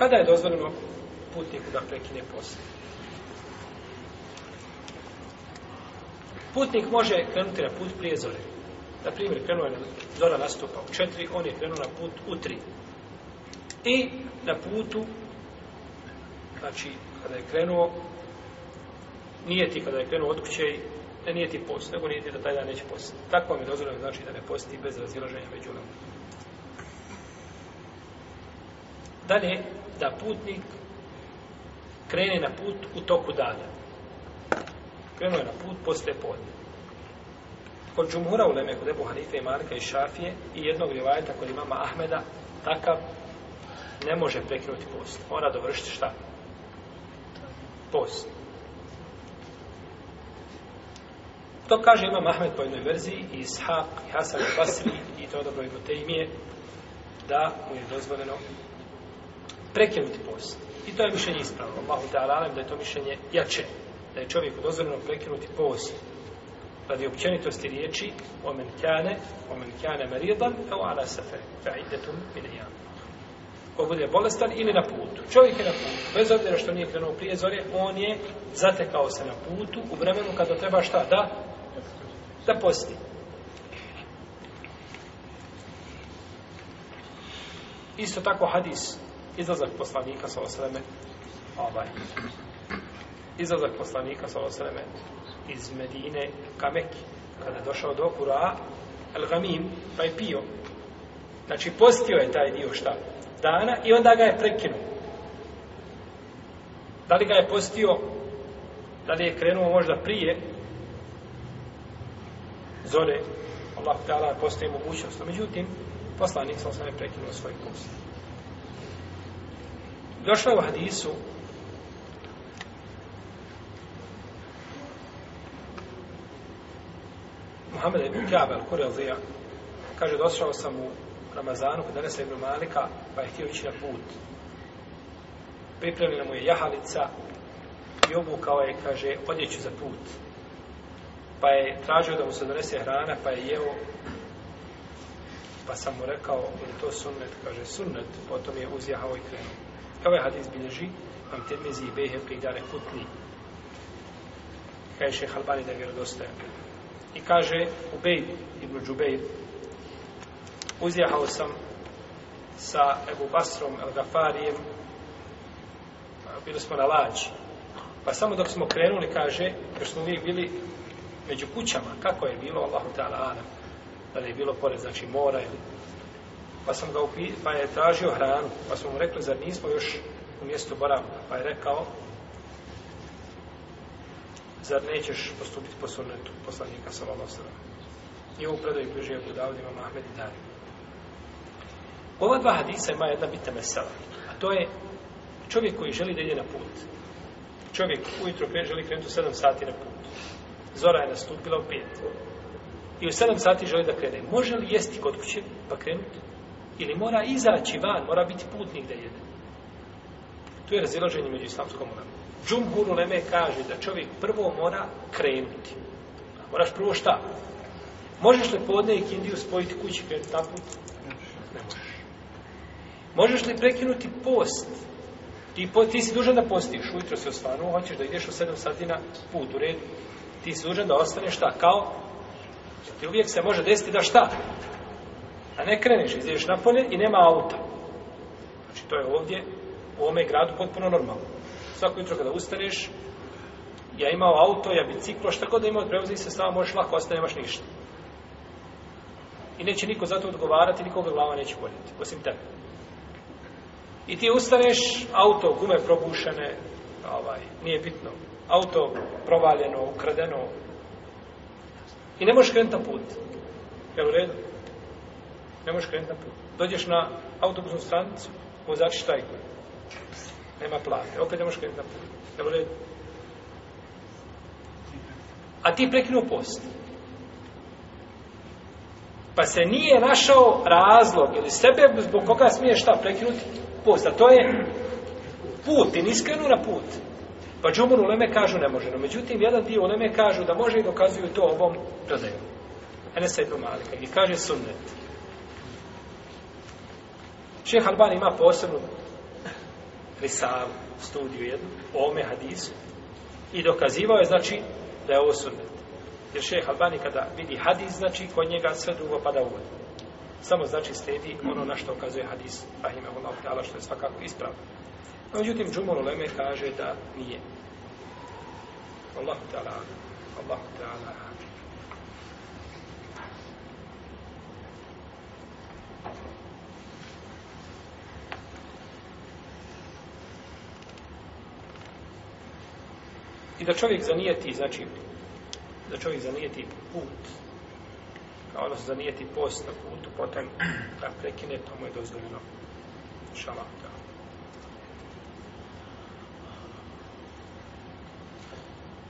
Kada je dozvoljeno putniku da prekine post? Putnik može krenuti na put prije zore. Na primjer, krenuo je zora nastupa u četiri, on je krenuo na put u tri. I na putu, znači, kada je krenuo, nije ti kada je krenuo od kuće, ne nije ti post, nego nije ti da taj dan neće post. Tako vam je dozvoljeno znači da ne posti bez razilaženja među nama stane da putnik krene na put u toku dana. Krenuo je na put posle podne. Kod džumura u Leme, kod Ebu Hanife i Marka i Šafije i jednog rivajeta kod imama Ahmeda, takav ne može prekinuti post. Mora dovršiti šta? Post. To kaže imam Ahmed po jednoj verziji i Ishaq, i Hasan, i Basri i to dobro i Mutejmije da mu je dozvoljeno prekinuti post. I to je mišljenje ispravno. Allahu ta'ala alam da je to mišljenje jače. Da je čovjeku dozvoljeno prekinuti post. Radi općenitosti riječi omen kane, omen kane maridan, evo ala safe, fa'idetum min ijam. Ko bude bolestan ili na putu. Čovjek je na putu. Bez obzira što nije krenuo prije zore, on je zatekao se na putu u vremenu kada treba šta da? Da posti. Isto tako hadis izlazak poslanika sa osreme ovaj izlazak poslanika sa osreme iz Medine ka Mekke kada je došao do Kura El Gamim pa je pio znači postio je taj dio šta dana i onda ga je prekinuo da li ga je postio da li je krenuo možda prije zore Allah ta'ala postoji mogućnost međutim poslanik sa osreme prekinuo svoj post Došlo je u hadisu Muhammed ibn Kjabe al-Kurazija kaže došao sam u Ramazanu kod Anasa ibn Malika pa je htio ići na put pripremila mu je jahalica i obukao je, kaže, odjeću za put. Pa je tražio da mu se donese hrana, pa je jeo. Pa sam mu rekao, je to sunnet? Kaže, sunnet. Potom je uzjahao i krenuo. Ovaj hadis bilježi vam temizi i behe pridare kutni. Kaj je šeha Albani da vjerodostaje. I kaže Ubejd ibn Džubejd uzjahao sam sa Ebu Basrom El Gafarijem bili smo na lađi. Pa samo dok smo krenuli, kaže, jer smo uvijek bili među kućama, kako je bilo, Allahu ta'ala, da li je bilo pored, znači, mora ili pa sam ga upi, pa je tražio hranu, pa smo mu rekli, zar nismo još u mjestu boravka, pa je rekao, zar nećeš postupiti po sunnetu poslanika Salala Osrana. I ovu predaju bliži Abu Dawud ima Mahmed i Dari. Ova dva hadisa ima jedna bitna mesela, a to je čovjek koji želi da ide na put. Čovjek ujutro pet želi krenuti u sedam sati na put. Zora je nastupila u pet. I u sedam sati želi da krene. Može li jesti kod kuće pa krenuti? ili mora izaći van, mora biti putnik da jede. Tu je razilaženje među islamskom ulemom. Džumhur uleme kaže da čovjek prvo mora krenuti. Moraš prvo šta? Možeš li podne i kindiju spojiti kući kada ta put? Ne možeš. Možeš li prekinuti post? Ti, po, ti si dužan da postiš. Ujutro se osvanu, hoćeš da ideš u 7 sati na put u redu. Ti si dužan da ostaneš šta? Kao? Ti uvijek se može desiti da šta? A ne kreneš, izdješ napolje i nema auta. Znači, to je ovdje, u ovome gradu, potpuno normalno. Svako jutro kada ustaneš, ja imao auto, ja biciklo, šta god da imao, prevozi se sama, možeš lako, ostane, nemaš ništa. I neće niko za to odgovarati, nikoga glava neće boljeti, osim tebe. I ti ustaneš, auto, gume probušene, ovaj, nije bitno, auto provaljeno, ukradeno, i ne možeš krenuti na put. Jel u redu? Ne možeš krenuti na put. Dođeš na autobusnu stranicu, vozač štajku. Nema plate. Opet ne možeš krenuti na put. Ne bude... A ti prekinuo post. Pa se nije našao razlog ili sebe zbog koga smiješ šta prekinuti post. A to je put. Ti nisi krenuo na put. Pa džumur uleme kažu ne može. No, međutim, jedan dio uleme kažu da može i dokazuju to ovom prodaju. Enes Ibn Malik. I kaže sunnet. Šeha Albani ima posebnu risalu, studiju jednu, o ome hadisu. I dokazivao je, znači, da je ovo sunnet. Jer šeha Albani kada vidi hadis, znači, kod njega sve drugo pada u vodu. Samo znači sledi ono na što ukazuje hadis Rahimahullah Ta'ala, što je svakako ispravno. A međutim, Džumul Uleme kaže da nije. Allahu Ta'ala, Allahu Ta'ala, Amin. I da čovjek zanijeti, znači, da čovjek zanijeti put, kao da se zanijeti post na putu, potem da prekine, to mu je dozvoljeno. Šalam, da.